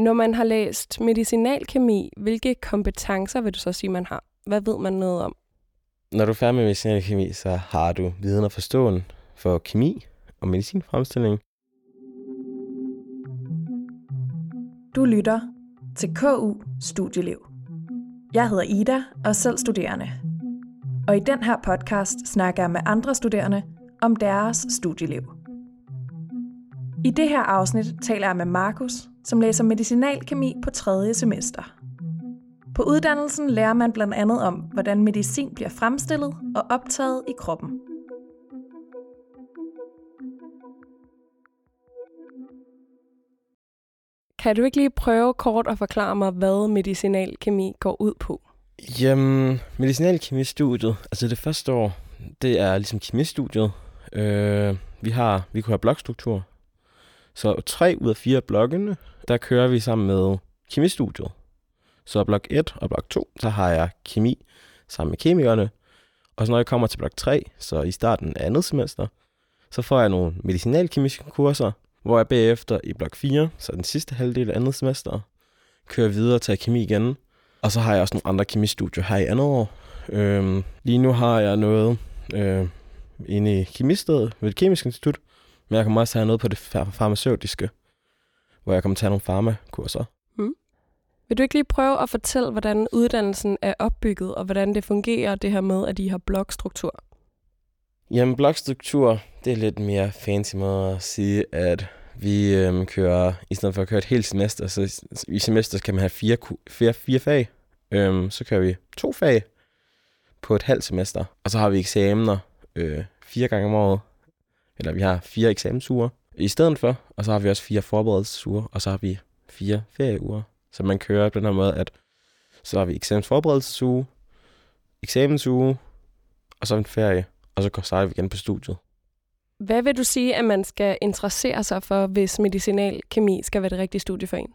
Når man har læst medicinalkemi, hvilke kompetencer vil du så sige, man har? Hvad ved man noget om? Når du er færdig med medicinalkemi, så har du viden og forståen for kemi og medicinfremstilling. Du lytter til KU Studieliv. Jeg hedder Ida og er selv studerende. Og i den her podcast snakker jeg med andre studerende om deres studieliv. I det her afsnit taler jeg med Markus, som læser medicinalkemi på tredje semester. På uddannelsen lærer man blandt andet om, hvordan medicin bliver fremstillet og optaget i kroppen. Kan du ikke lige prøve kort at forklare mig, hvad medicinalkemi går ud på? Jamen, medicinalkemistudiet, altså det første år, det er ligesom kemistudiet. Øh, vi har, vi kunne have blokstruktur. Så tre ud af fire blokkene, der kører vi sammen med kemistudiet. Så blok 1 og blok 2, så har jeg kemi sammen med kemikerne. Og så når jeg kommer til blok 3, så i starten af andet semester, så får jeg nogle medicinalkemiske kurser, hvor jeg bagefter i blok 4, så den sidste halvdel af andet semester, kører videre til kemi igen. Og så har jeg også nogle andre kemistudier her i andet år. Øhm, lige nu har jeg noget øh, inde i kemistedet ved et kemisk institut, men jeg kommer også have noget på det farmaceutiske, hvor jeg kommer til at have nogle farmakurser. Hmm. Vil du ikke lige prøve at fortælle, hvordan uddannelsen er opbygget, og hvordan det fungerer, det her med, at de har blokstruktur? Jamen, blokstruktur, det er lidt mere fancy måde at sige, at vi øhm, kører, i stedet for at køre et helt semester, så i semester kan man have fire, fire, fire fag. Øhm, så kører vi to fag på et halvt semester, og så har vi eksamener øh, fire gange om året. Eller vi har fire eksamensuger i stedet for, og så har vi også fire forberedelsesuger, og så har vi fire ferieuger. Så man kører på den her måde, at så har vi eksamensforberedelsesuge, eksamensuge, og så en ferie, og så starter vi igen på studiet. Hvad vil du sige, at man skal interessere sig for, hvis medicinalkemi skal være det rigtige studie for en?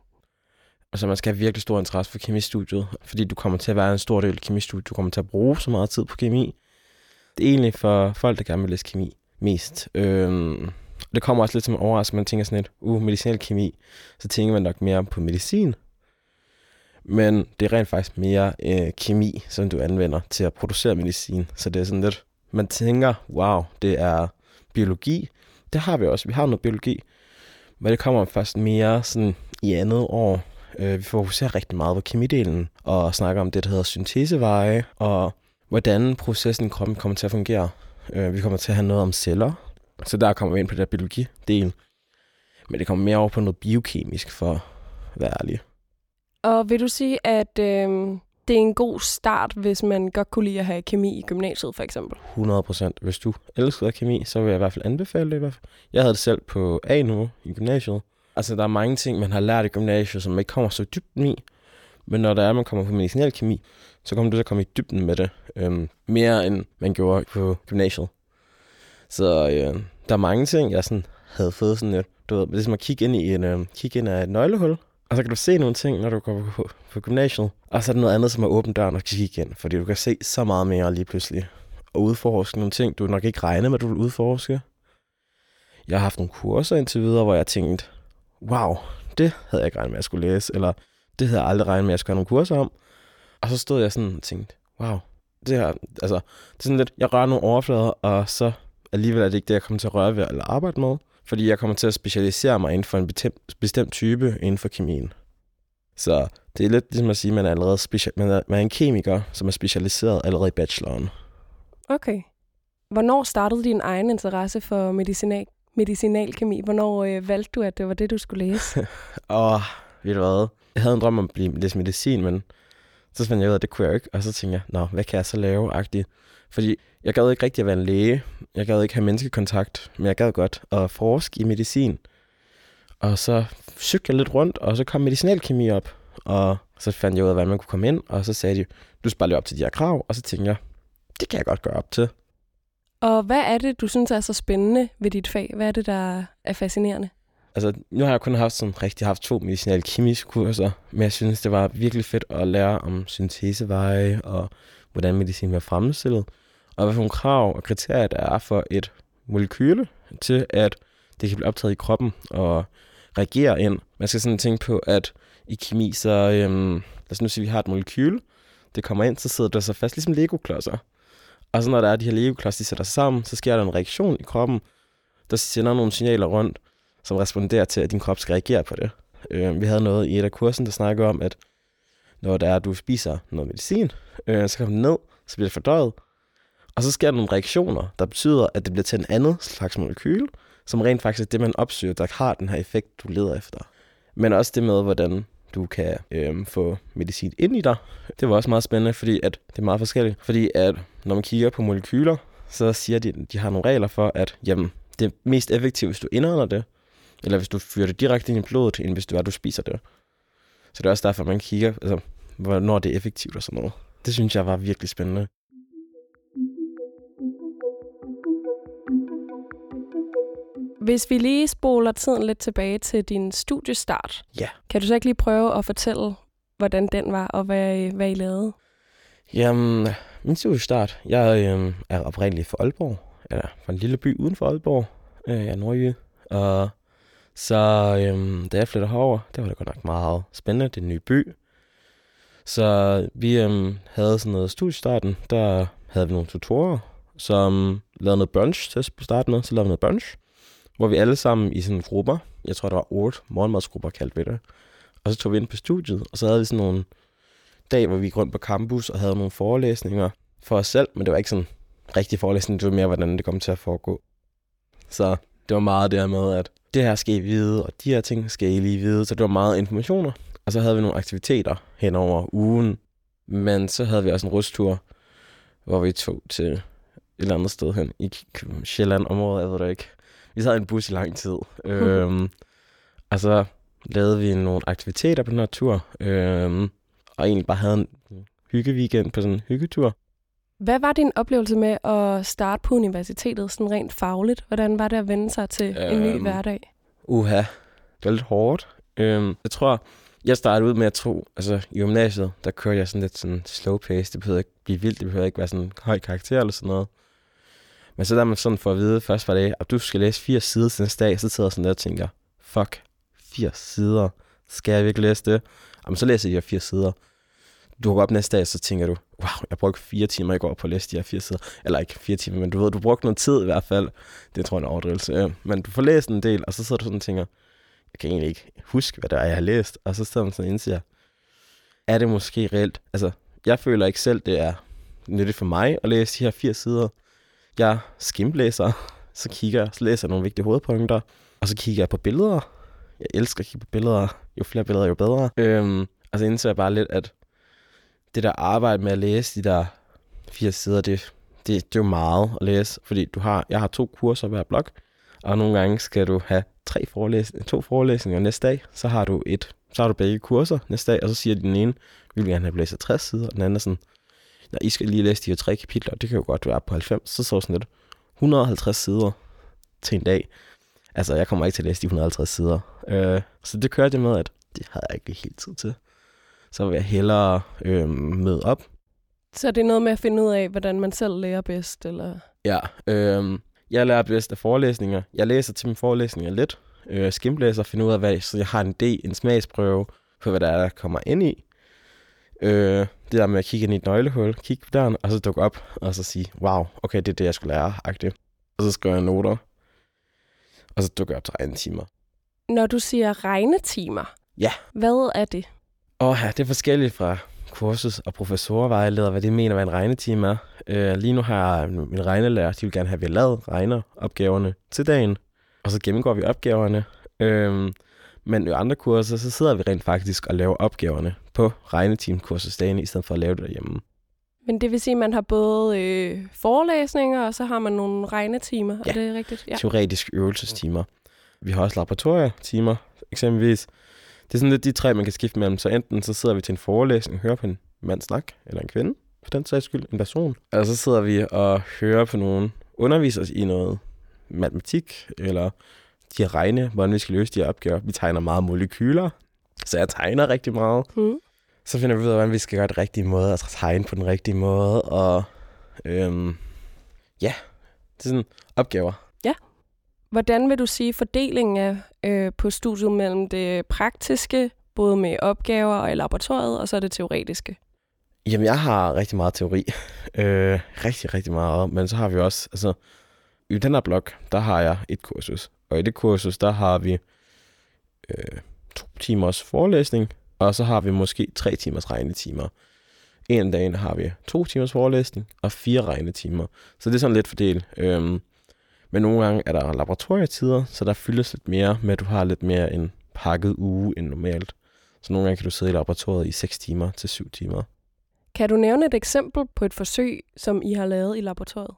Altså man skal have virkelig stor interesse for kemistudiet, fordi du kommer til at være en stor del af kemistudiet. Du kommer til at bruge så meget tid på kemi. Det er egentlig for folk, der gerne vil læse kemi mest. Øhm, det kommer også lidt som en overraskelse. Man tænker sådan lidt, uh, medicinalkemi. Så tænker man nok mere på medicin. Men det er rent faktisk mere øh, kemi, som du anvender til at producere medicin. Så det er sådan lidt, man tænker, wow, det er biologi. Det har vi også. Vi har noget biologi. Men det kommer først mere sådan i andet år. Øh, vi fokuserer rigtig meget på kemidelen og snakker om det, der hedder synteseveje, og hvordan processen i kroppen kommer til at fungere. Øh, vi kommer til at have noget om celler, så der kommer vi ind på det biologi-del. Men det kommer mere over på noget biokemisk, for at være ærlig. Og vil du sige, at øh, det er en god start, hvis man godt kunne lide at have kemi i gymnasiet, for eksempel? 100 procent. Hvis du elsker kemi, så vil jeg i hvert fald anbefale det. I hvert fald. Jeg havde det selv på A nu i gymnasiet. Altså, der er mange ting, man har lært i gymnasiet, som man ikke kommer så dybt i. Men når der er, man kommer på medicinalkemi, så kommer du til at komme i dybden med det. Øhm, mere end man gjorde på gymnasiet. Så øh, der er mange ting, jeg sådan havde fået sådan lidt. du ved, det er som at kigge ind i en, øh, kigge ind af et nøglehul. Og så kan du se nogle ting, når du går på, på, gymnasiet. Og så er der noget andet, som er åbent døren og kigge ind. Fordi du kan se så meget mere lige pludselig. Og udforske nogle ting, du nok ikke regner med, at du vil udforske. Jeg har haft nogle kurser indtil videre, hvor jeg tænkte, wow, det havde jeg ikke regnet med, at jeg skulle læse. Eller det havde jeg aldrig regnet med, at jeg skulle have nogle kurser om. Og så stod jeg sådan og tænkte, wow, det her, altså, det er sådan lidt, jeg rører nogle overflader, og så alligevel er det ikke det, jeg kommer til at røre ved eller arbejde med. Fordi jeg kommer til at specialisere mig inden for en bestemt, bestemt type inden for kemien. Så det er lidt ligesom at sige, at man er allerede special, man er, man er en kemiker, som er specialiseret allerede i bacheloren. Okay. Hvornår startede din egen interesse for medicinal, medicinalkemi? Hvornår øh, valgte du, at det var det, du skulle læse? Åh, oh, ved du hvad? Jeg havde en drøm om at blive læse medicin, men så fandt jeg ud af, at det kunne jeg ikke. Og så tænkte jeg, nå, hvad kan jeg så lave? -agtigt? Fordi jeg gad ikke rigtig at være en læge. Jeg gad ikke have menneskekontakt, men jeg gad godt at forske i medicin. Og så søgte jeg lidt rundt, og så kom medicinalkemi op. Og så fandt jeg ud af, hvordan man kunne komme ind, og så sagde de, du skal bare leve op til de her krav. Og så tænkte jeg, det kan jeg godt gøre op til. Og hvad er det, du synes er så spændende ved dit fag? Hvad er det, der er fascinerende? Altså, nu har jeg kun haft sådan rigtig haft to medicinalkemiske kurser, men jeg synes, det var virkelig fedt at lære om synteseveje og hvordan medicin bliver fremstillet og hvad for nogle krav og kriterier der er for et molekyle til, at det kan blive optaget i kroppen, og reagere ind. Man skal sådan tænke på, at i kemi, så øhm, lad os nu sige, at vi har et molekyle, Det kommer ind, så sidder det så fast, ligesom Lego-klodser. Og så når der er de her Lego-klodser, de sætter sammen, så sker der en reaktion i kroppen, der sender nogle signaler rundt, som responderer til, at din krop skal reagere på det. Øh, vi havde noget i et af kursen, der snakker om, at når der er, at du spiser noget medicin, øh, så kommer den ned, så bliver det fordøjet, og så sker der nogle reaktioner, der betyder, at det bliver til en anden slags molekyl, som rent faktisk er det, man opsøger, der har den her effekt, du leder efter. Men også det med, hvordan du kan øh, få medicin ind i dig. Det var også meget spændende, fordi at det er meget forskelligt. Fordi at når man kigger på molekyler, så siger de, at de har nogle regler for, at jamen, det er mest effektivt, hvis du indånder det, eller hvis du fyrer det direkte ind i blodet, end hvis du er, du spiser det. Så det er også derfor, man kigger, altså, hvornår det er effektivt og sådan noget. Det synes jeg var virkelig spændende. Hvis vi lige spoler tiden lidt tilbage til din studiestart, Ja. kan du så ikke lige prøve at fortælle, hvordan den var, og hvad, hvad I lavede? Jamen, min studiestart, jeg øh, er oprindelig fra Aalborg, eller fra en lille by uden for Aalborg, øh, jeg er nordjyde, og så øhm, da jeg flyttede herover, der var det godt nok meget spændende, det er en ny by, så vi øhm, havde sådan noget studiestarten, der havde vi nogle tutorer, som lavede noget brunch til på starten med, så lavede vi noget brunch, hvor vi alle sammen i sådan grupper, jeg tror der var otte morgenmadsgrupper kaldt vi det, og så tog vi ind på studiet, og så havde vi sådan nogle dag, hvor vi gik rundt på campus og havde nogle forelæsninger for os selv, men det var ikke sådan rigtig forelæsning, det var mere, hvordan det kom til at foregå. Så det var meget det her med, at det her skal I vide, og de her ting skal I lige vide, så det var meget informationer. Og så havde vi nogle aktiviteter hen over ugen, men så havde vi også en rustur, hvor vi tog til et eller andet sted hen i Sjælland-området, jeg ved det ikke. Vi sad i en bus i lang tid. øhm, og så lavede vi nogle aktiviteter på den her tur. Øhm, og egentlig bare havde en hyggeweekend på sådan en hyggetur. Hvad var din oplevelse med at starte på universitetet sådan rent fagligt? Hvordan var det at vende sig til en ny Øhm, hverdag? Uha, det var lidt hårdt. Øhm, jeg tror, jeg startede ud med at tro, altså i gymnasiet, der kørte jeg sådan lidt sådan slow pace. Det behøvede ikke blive vildt, det behøvede ikke være sådan høj karakter eller sådan noget. Men så der man sådan for at vide først var det, at du skal læse 80 sider til næste dag, så sidder jeg sådan der og tænker, fuck, 80 sider, skal jeg virkelig læse det? Jamen så læser jeg de her 80 sider. Du går op næste dag, så tænker du, wow, jeg brugte fire timer i går på at læse de her 80 sider. Eller ikke fire timer, men du ved, du brugte noget tid i hvert fald. Det tror jeg er en overdrivelse. Ja. Men du får læst en del, og så sidder du sådan og tænker, jeg kan egentlig ikke huske, hvad det er, jeg har læst. Og så sidder man sådan og indser, er det måske reelt? Altså, jeg føler ikke selv, det er nyttigt for mig at læse de her 80 sider. Jeg skimlæser, så kigger jeg, så læser jeg nogle vigtige hovedpunkter, og så kigger jeg på billeder. Jeg elsker at kigge på billeder. Jo flere billeder, jo bedre. Øhm, og så indser jeg bare lidt, at det der arbejde med at læse de der 80 sider, det, det, det er jo meget at læse, fordi du har, jeg har to kurser hver blok, og nogle gange skal du have tre forelæsninger, to forelæsninger næste dag, så har du et, så har du begge kurser næste dag, og så siger den ene, vi vil gerne have læst 60 sider, og den anden er sådan, når I skal lige læse de her tre kapitler, det kan jo godt være på 90, så så sådan lidt 150 sider til en dag. Altså, jeg kommer ikke til at læse de 150 sider. Øh, så det kørte jeg med, at det havde jeg ikke helt tid til. Så vil jeg hellere øh, møde op. Så det er noget med at finde ud af, hvordan man selv lærer bedst, eller... Ja, øh, jeg lærer bedst af forelæsninger. Jeg læser til mine forelæsninger lidt. Øh, skimlæser, finder ud af, hvad, så jeg har en idé, en smagsprøve på, hvad der er, der kommer ind i. Øh, det der med at kigge ind i et nøglehul, kigge på døren, og så dukke op, og så sige, wow, okay, det er det, jeg skulle lære, agtigt. Og så skriver jeg noter, og så dukker jeg op til regnetimer. Når du siger regnetimer, Ja. hvad er det? Og ja, det er forskelligt fra kursus og professorvejleder, hvad det mener, hvad en regnetime er. Øh, lige nu har min regnelærer, de vil gerne have, at vi har lavet regneopgaverne til dagen, og så gennemgår vi opgaverne. Øh, men i andre kurser, så sidder vi rent faktisk og laver opgaverne på regneteamkursusdagen, i stedet for at lave det derhjemme. Men det vil sige, at man har både øh, forelæsninger, og så har man nogle regnetimer. Ja. Er det rigtigt? Ja. Teoretiske øvelsestimer. Vi har også laboratorietimer, eksempelvis. Det er sådan lidt de tre, man kan skifte mellem. Så enten så sidder vi til en forelæsning og hører på en mand snak, eller en kvinde, for den sags skyld, en person. Og så sidder vi og hører på nogen underviser os i noget matematik, eller de her regne, hvordan vi skal løse de her opgaver. Vi tegner meget molekyler, så jeg tegner rigtig meget. Hmm. Så finder vi ud af, hvordan vi skal gøre det rigtige måde, altså tegne på den rigtige måde, og øhm, ja, det er sådan opgaver. Hvordan vil du sige fordelingen er øh, på studiet mellem det praktiske, både med opgaver og i laboratoriet, og så det teoretiske? Jamen, jeg har rigtig meget teori. Øh, rigtig, rigtig meget. Men så har vi også, altså, i den her blok, der har jeg et kursus. Og i det kursus, der har vi øh, to timers forelæsning, og så har vi måske tre timers regnetimer. En dag har vi to timers forelæsning og fire regnetimer. Så det er sådan lidt fordelt. Øhm, men nogle gange er der laboratorietider, så der fyldes lidt mere med, at du har lidt mere en pakket uge end normalt. Så nogle gange kan du sidde i laboratoriet i 6 timer til 7 timer. Kan du nævne et eksempel på et forsøg, som I har lavet i laboratoriet?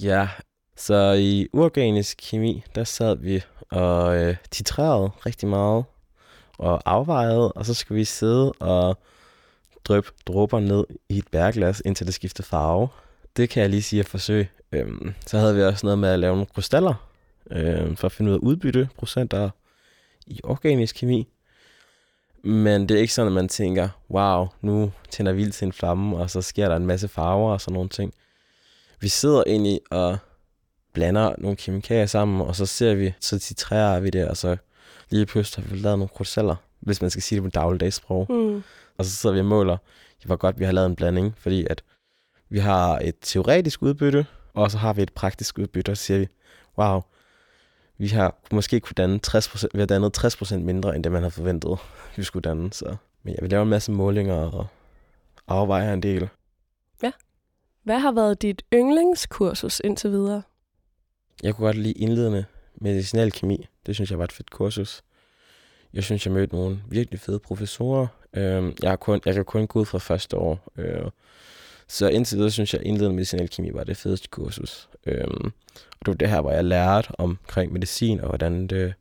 Ja, så i uorganisk kemi, der sad vi og øh, titrerede rigtig meget og afvejede, og så skulle vi sidde og dryppe dråber ned i et bærglas, indtil det skiftede farve. Det kan jeg lige sige at forsøge. Øhm, så havde vi også noget med at lave nogle krystaller, øhm, for at finde ud af udbytteprocenter i organisk kemi. Men det er ikke sådan, at man tænker, wow, nu tænder vi til en flamme, og så sker der en masse farver og sådan nogle ting. Vi sidder egentlig og blander nogle kemikalier sammen, og så ser vi, så titrerer vi det, og så lige pludselig har vi lavet nogle krystaller, hvis man skal sige det på dagligdags sprog. Mm. Og så sidder vi og måler, hvor godt vi har lavet en blanding, fordi at vi har et teoretisk udbytte, og så har vi et praktisk udbytte, og så siger vi, wow, vi har måske kunne danne 60%, vi har dannet 60% mindre, end det man havde forventet, vi skulle danne. Så. Men ja, vi laver en masse målinger og afvejer en del. Hvad har været dit yndlingskursus indtil videre? Jeg kunne godt lide indledende medicinalkemi. Det synes jeg var et fedt kursus. Jeg synes, jeg mødte nogle virkelig fede professorer. Øhm, jeg, har kun, jeg kan kun gå ud fra første år. Så indtil videre synes jeg, at indledende medicinalkemi var det fedeste kursus. Øhm, og det var det her, hvor jeg lærte omkring medicin, og hvordan det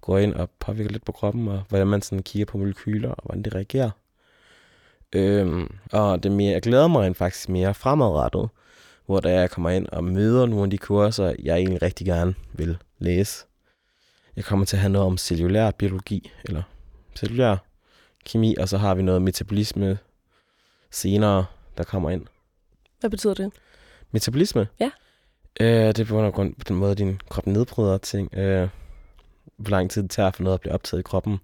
går ind og påvirker lidt på kroppen, og hvordan man sådan kigger på molekyler, og hvordan det reagerer. Øhm, og det mere, jeg glæder mig end faktisk mere fremadrettet, hvor da jeg kommer ind og møder nogle af de kurser, jeg egentlig rigtig gerne vil læse. Jeg kommer til at have noget om cellulær biologi, eller cellulær kemi, og så har vi noget metabolisme senere, der kommer ind. Hvad betyder det? Metabolisme? Ja. Øh, det er på grund af den måde, din krop nedbryder ting. Øh, hvor lang tid det tager for noget at blive optaget i kroppen,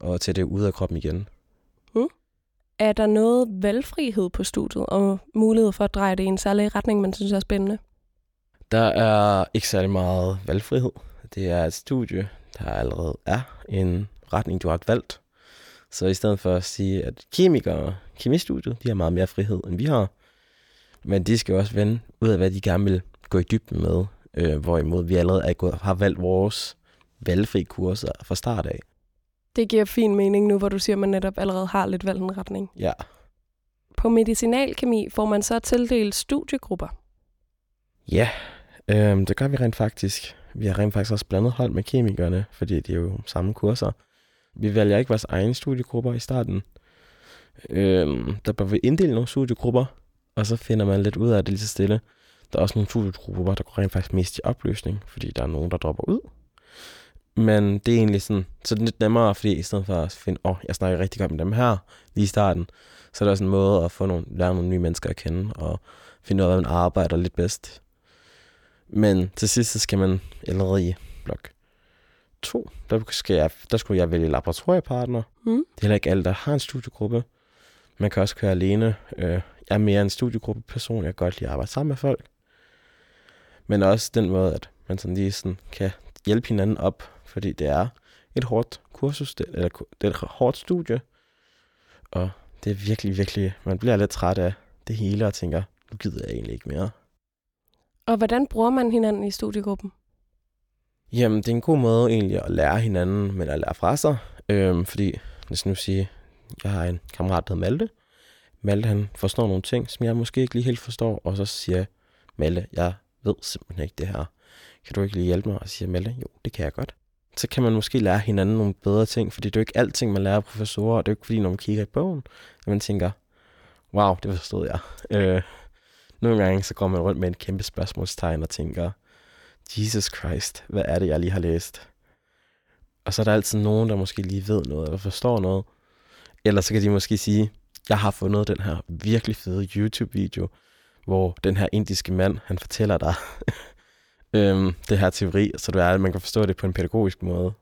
og til det er ude af kroppen igen. Er der noget valgfrihed på studiet, og mulighed for at dreje det i en særlig retning, man synes er spændende? Der er ikke særlig meget valgfrihed. Det er et studie, der allerede er en retning, du har valgt. Så i stedet for at sige, at kemikere, kemistudiet, de har meget mere frihed, end vi har. Men de skal jo også vende ud af, hvad de gerne vil gå i dybden med. Øh, hvorimod vi allerede er gået, har valgt vores valgfri kurser fra start af. Det giver fin mening nu, hvor du siger, at man netop allerede har lidt valgt en retning. Ja, På medicinalkemi får man så tildelt studiegrupper. Ja, øhm, det gør vi rent faktisk. Vi har rent faktisk også blandet hold med kemikerne, fordi det er jo samme kurser. Vi vælger ikke vores egne studiegrupper i starten. Øhm, der bør vi inddele nogle studiegrupper, og så finder man lidt ud af det lige så stille. Der er også nogle studiegrupper, der går rent faktisk mest i opløsning, fordi der er nogen, der dropper ud. Men det er egentlig sådan, så det er lidt nemmere, fordi i stedet for at finde, åh, oh, jeg snakker rigtig godt med dem her lige i starten, så er det også en måde at få nogle, lære nogle nye mennesker at kende, og finde ud af, hvordan man arbejder lidt bedst. Men til sidst, så skal man allerede i blok 2, der, skal jeg, der skulle jeg vælge laboratoriepartner. Mm. Det er heller ikke alle, der har en studiegruppe. Man kan også køre alene. Øh, Jeg er mere en studiegruppeperson. Jeg kan godt lide at arbejde sammen med folk. Men også den måde, at man sådan lige sådan kan hjælpe hinanden op, fordi det er et hårdt kursus, det, eller det er et hårdt studie, og det er virkelig, virkelig, man bliver lidt træt af det hele og tænker, nu gider jeg egentlig ikke mere. Og hvordan bruger man hinanden i studiegruppen? Jamen, det er en god måde egentlig at lære hinanden, men at lære fra sig. Øhm, fordi, os nu sige, jeg har en kammerat, der hedder Malte. Malte, han forstår nogle ting, som jeg måske ikke lige helt forstår, og så siger jeg, Malte, jeg ved simpelthen ikke det her. Kan du ikke lige hjælpe mig? Og siger Malte, jo, det kan jeg godt. Så kan man måske lære hinanden nogle bedre ting, fordi det er jo ikke alting, man lærer af professorer, og det er jo ikke fordi, når man kigger i bogen, at man tænker, wow, det forstod jeg. Øh, nogle gange så går man rundt med en kæmpe spørgsmålstegn og tænker, Jesus Christ, hvad er det, jeg lige har læst? Og så er der altid nogen, der måske lige ved noget, eller forstår noget. Eller så kan de måske sige, jeg har fundet den her virkelig fede YouTube-video, hvor den her indiske mand, han fortæller dig, øhm, det her teori, så det er, at man kan forstå det på en pædagogisk måde.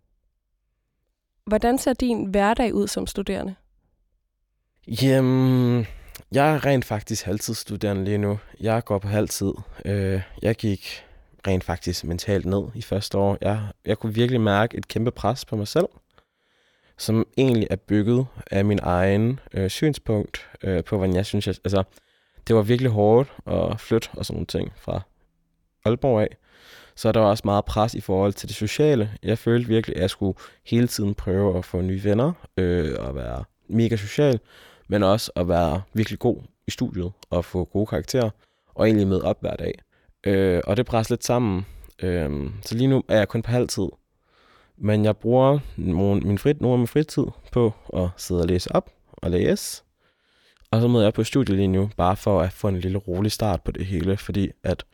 Hvordan ser din hverdag ud som studerende? Jamen, jeg er rent faktisk halvtidsstuderende lige nu. Jeg går på halvtid. Øh, jeg gik rent faktisk mentalt ned i første år. Jeg, jeg kunne virkelig mærke et kæmpe pres på mig selv, som egentlig er bygget af min egen øh, synspunkt øh, på, hvordan jeg synes, jeg, altså, det var virkelig hårdt at flytte og sådan nogle ting fra Aalborg af. Så der var også meget pres i forhold til det sociale. Jeg følte virkelig, at jeg skulle hele tiden prøve at få nye venner øh, og være mega social, men også at være virkelig god i studiet og få gode karakterer og egentlig med op hver dag. Øh, og det presser lidt sammen. Øh, så lige nu er jeg kun på halvtid. Men jeg bruger min frit, nogle af min fritid på at sidde og læse op og læse. Og så møder jeg på studiet lige nu, bare for at få en lille rolig start på det hele, fordi at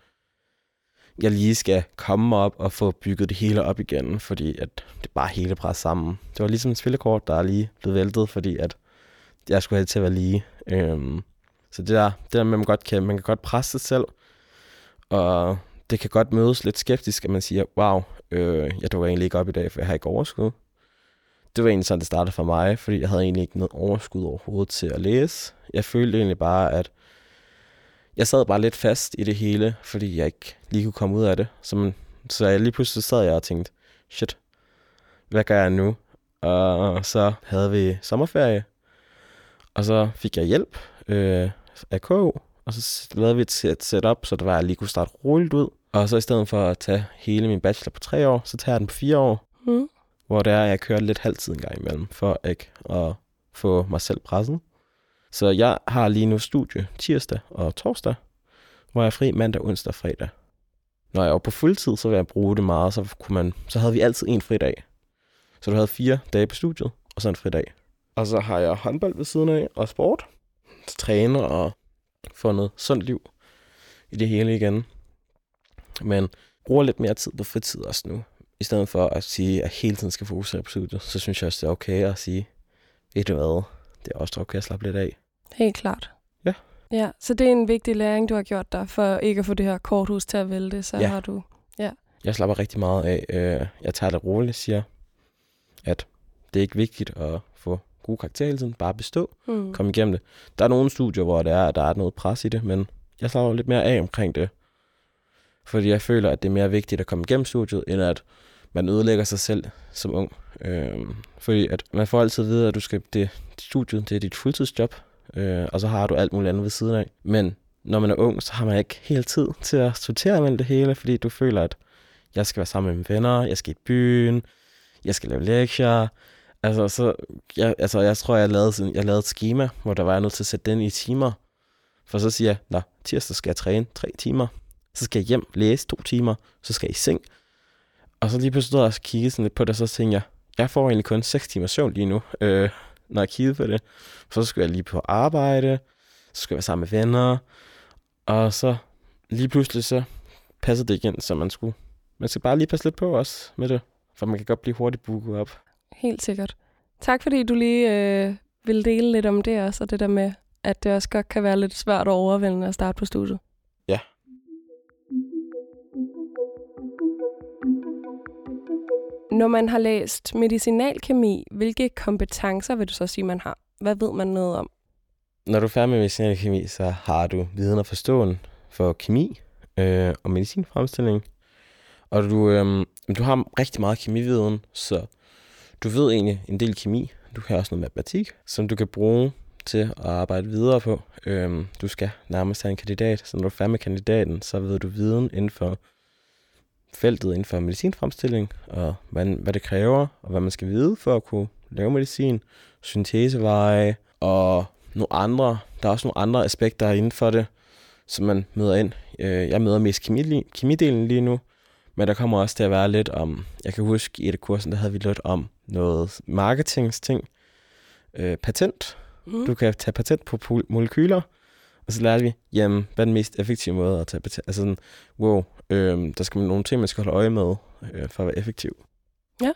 jeg lige skal komme op og få bygget det hele op igen, fordi at det bare hele presser sammen. Det var ligesom et spillekort, der er lige blevet væltet, fordi at jeg skulle have det til at være lige. Øhm, så det der, det der med, at man godt kan, man kan godt presse sig selv, og det kan godt mødes lidt skeptisk, at man siger, wow, øh, jeg dukker egentlig ikke op i dag, for jeg har ikke overskud. Det var egentlig sådan, det startede for mig, fordi jeg havde egentlig ikke noget overskud overhovedet til at læse. Jeg følte egentlig bare, at jeg sad bare lidt fast i det hele, fordi jeg ikke lige kunne komme ud af det. Så, man, så jeg lige pludselig sad jeg og tænkte, shit, hvad gør jeg nu? Og så havde vi sommerferie, og så fik jeg hjælp øh, af KU, og så lavede vi et setup, så det var, at jeg lige kunne starte roligt ud. Og så i stedet for at tage hele min bachelor på tre år, så tager jeg den på fire år. Mm. Hvor det er, at jeg kører lidt halvtid en gang imellem, for ikke at få mig selv presset. Så jeg har lige nu studie tirsdag og torsdag, hvor jeg er fri mandag, onsdag og fredag. Når jeg er på fuldtid, så vil jeg bruge det meget, så, kunne man, så havde vi altid en fridag. Så du havde fire dage på studiet, og så en fridag. Og så har jeg håndbold ved siden af, og sport. Så træner og får noget sundt liv i det hele igen. Men bruger lidt mere tid på fritid også nu. I stedet for at sige, at jeg hele tiden skal fokusere på studiet, så synes jeg også, det er okay at sige, ved du hvad, det er også okay at slappe lidt af. Helt klart. Ja. Ja, så det er en vigtig læring, du har gjort dig, for ikke at få det her korthus til at vælte, så ja. har du... Ja. Jeg slapper rigtig meget af. Øh, jeg tager det roligt, siger, at det er ikke vigtigt at få gode karakterer hele tiden, bare bestå, mm. komme igennem det. Der er nogle studier, hvor det er, at der er noget pres i det, men jeg slapper lidt mere af omkring det. Fordi jeg føler, at det er mere vigtigt at komme igennem studiet, end at man ødelægger sig selv som ung. Øh, fordi at man får altid at vide, at du skal, det, studiet det er dit fuldtidsjob, øh, og så har du alt muligt andet ved siden af. Men når man er ung, så har man ikke helt tid til at sortere mellem det hele, fordi du føler, at jeg skal være sammen med mine venner, jeg skal i byen, jeg skal lave lektier. Altså, så, jeg, altså, jeg tror, jeg lavede, sådan, jeg lavede et schema, hvor der var jeg nødt til at sætte den i timer. For så siger jeg, nå, tirsdag skal jeg træne tre timer. Så skal jeg hjem, læse to timer, så skal jeg i seng. Og så lige pludselig stod jeg og kiggede sådan lidt på det, og så tænkte jeg, jeg får egentlig kun 6 timer søvn lige nu, øh, når jeg kiggede på det. Så skulle jeg lige på arbejde, så skulle jeg være sammen med venner, og så lige pludselig så passede det igen, så man skulle. Man skal bare lige passe lidt på os med det, for man kan godt blive hurtigt booket op. Helt sikkert. Tak fordi du lige øh, ville dele lidt om det også, og det der med, at det også godt kan være lidt svært og overvældende at starte på studiet. Når man har læst medicinalkemi, hvilke kompetencer vil du så sige, man har? Hvad ved man noget om? Når du er færdig med medicinalkemi, så har du viden og forståen for kemi øh, og medicinfremstilling. Og du, øh, du har rigtig meget kemividen, så du ved egentlig en del kemi. Du har også noget matematik, som du kan bruge til at arbejde videre på. Øh, du skal nærmest have en kandidat, så når du er færdig med kandidaten, så ved du viden inden for feltet inden for medicinfremstilling, og hvad, hvad det kræver, og hvad man skal vide for at kunne lave medicin, synteseveje, og nogle andre, der er også nogle andre aspekter inden for det, som man møder ind. Øh, jeg møder mest kemi, kemidelen lige nu, men der kommer også til at være lidt om, jeg kan huske i et kursen, der havde vi lidt om noget marketingsting, øh, patent. Mm. Du kan tage patent på molekyler, og så lærte vi, jamen, hvad er den mest effektive måde at tage patent? Altså sådan, wow, øh, der skal man nogle ting, man skal holde øje med, øh, for at være effektiv. Ja.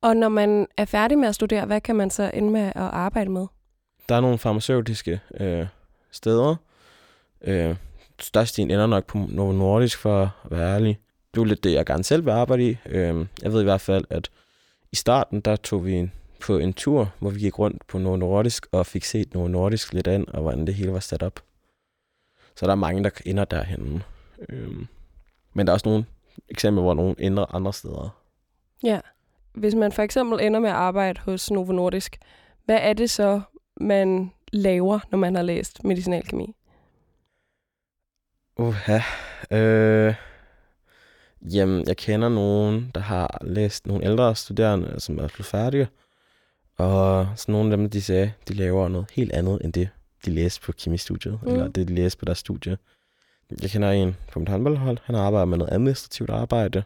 Og når man er færdig med at studere, hvad kan man så ende med at arbejde med? Der er nogle farmaceutiske øh, steder. Øh, størstedelen ender nok på Novo Nordisk, for at være ærlig. det er lidt det, jeg gerne selv vil arbejde i. Øhm, jeg ved i hvert fald, at i starten, der tog vi på en tur, hvor vi gik rundt på noget nordisk og fik set noget nordisk lidt an, og hvordan det hele var sat op. Så der er mange, der ender derhen. Øhm, men der er også nogle eksempler, hvor nogen ender andre steder. Ja. Hvis man for eksempel ender med at arbejde hos Novo Nordisk, hvad er det så, man laver, når man har læst medicinalkemi? Uha. Øh, jamen, jeg kender nogen, der har læst nogle ældre studerende, som er blevet færdige. Og så nogle af dem, de sagde, de laver noget helt andet, end det, de læste på kemistudiet, mm. eller det, de læste på deres studie. Jeg kender en på mit håndboldhold. Han arbejder med noget administrativt arbejde,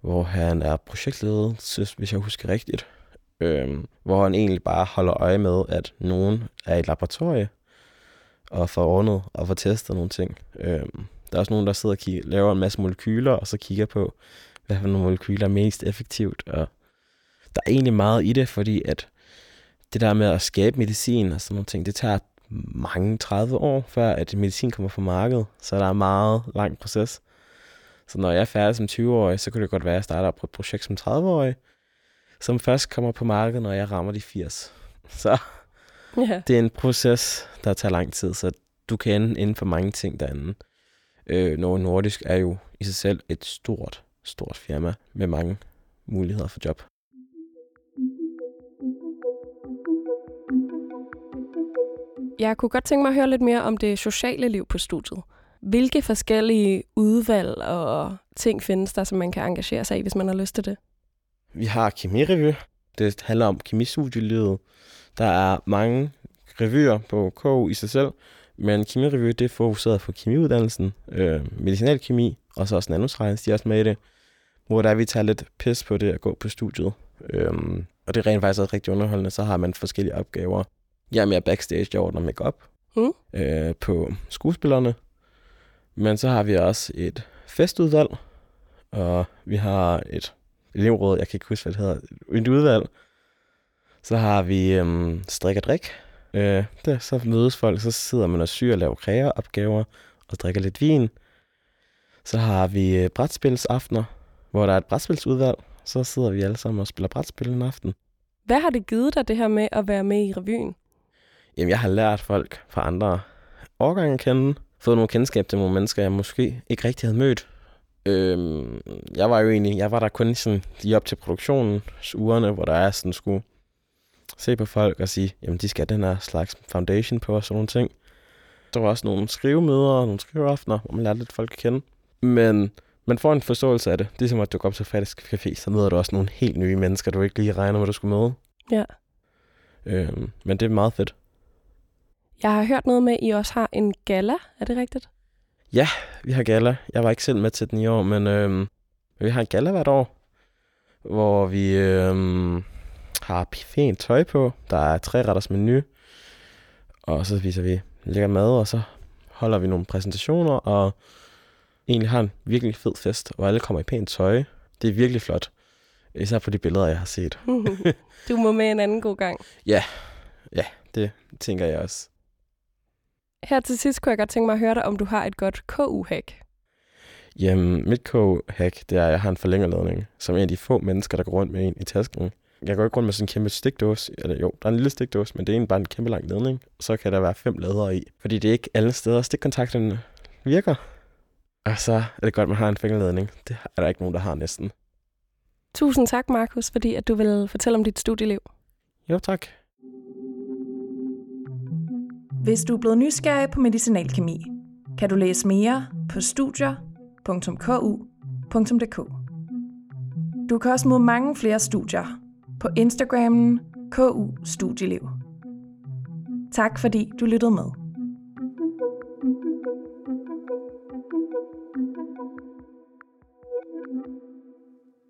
hvor han er projektleder, hvis jeg husker rigtigt. Øhm, hvor han egentlig bare holder øje med, at nogen er i et laboratorie og får ordnet og får testet nogle ting. Øhm, der er også nogen, der sidder og kigger, laver en masse molekyler, og så kigger på, hvad for nogle molekyler er mest effektivt. Og der er egentlig meget i det, fordi at det der med at skabe medicin og sådan nogle ting, det tager mange 30 år, før at medicin kommer på markedet. Så der er en meget lang proces. Så når jeg er færdig som 20-årig, så kunne det godt være, at jeg starter på et projekt som 30-årig, som først kommer på markedet, når jeg rammer de 80. Så Ja. det er en proces, der tager lang tid, så du kan ende inden for mange ting derinde. Øh, Novo Nordisk er jo i sig selv et stort, stort firma med mange muligheder for job. Jeg kunne godt tænke mig at høre lidt mere om det sociale liv på studiet. Hvilke forskellige udvalg og ting findes der, som man kan engagere sig i, hvis man har lyst til det? Vi har kemirevy. Det handler om kemistudielivet. Der er mange revyer på KU i sig selv, men kemirevy det er fokuseret på kemiuddannelsen, øh, medicinalkemi, og så også nanoscience, de er også med i det, hvor der vi tager lidt pis på det at gå på studiet. Øh, og det er rent faktisk også rigtig underholdende, så har man forskellige opgaver. Jeg er mere backstage, jeg ordner make-up Mm. øh, på skuespillerne. Men så har vi også et festudvalg, og vi har et elevråd, jeg kan ikke huske, hvad det hedder, et udvalg. Så har vi øhm, strik og drik. Øh, der, så mødes folk, så sidder man og syr og laver kreaopgaver og drikker lidt vin. Så har vi øh, brætspilsaftener, hvor der er et brætspilsudvalg. Så sidder vi alle sammen og spiller brætspil en aften. Hvad har det givet dig, det her med at være med i revyen? Jamen, jeg har lært folk fra andre årgange at kende. Fået nogle kendskab til nogle mennesker, jeg måske ikke rigtig havde mødt. Øhm, jeg var jo egentlig, jeg var der kun sådan lige op til produktionen, ugerne, hvor der er sådan skulle se på folk og sige, jamen de skal have den her slags foundation på og sådan nogle ting. Der var også nogle skrivemøder og nogle skriveaftener, hvor man lærte lidt folk at kende. Men man får en forståelse af det. Det er som at du går op til Fredags Café, så møder du også nogle helt nye mennesker, du ikke lige regner med, du skulle møde. Ja. Øhm, men det er meget fedt. Jeg har hørt noget med, at I også har en gala. Er det rigtigt? Vi har gala. Jeg var ikke selv med til den i år, men øhm, vi har en gala hvert år, hvor vi øhm, har pænt tøj på. Der er tre retters menu, og så spiser vi lækker mad, og så holder vi nogle præsentationer, og egentlig har en virkelig fed fest, hvor alle kommer i pænt tøj. Det er virkelig flot. Især på de billeder, jeg har set. du må med en anden god gang. Det tænker jeg også. Her til sidst kunne jeg godt tænke mig at høre dig, om du har et godt KU-hack. Jamen, mit K-hack, det er, at jeg har en forlængerledning, som en af de få mennesker, der går rundt med en i tasken. Jeg går ikke rundt med sådan en kæmpe stikdåse, eller jo, der er en lille stikdåse, men det er egentlig bare en kæmpe lang ledning. Så kan der være fem ladere i, fordi det er ikke alle steder, stikkontakterne virker. Og så er det godt, at man har en fingerledning. Det er der ikke nogen, der har næsten. Tusind tak, Markus, fordi at du vil fortælle om dit studieliv. Jo, tak. Hvis du er blevet nysgerrig på medicinalkemi, kan du læse mere på studier.ku.dk. Du kan også møde mange flere studier på Instagrammen KU Studieliv. Tak fordi du lyttede med.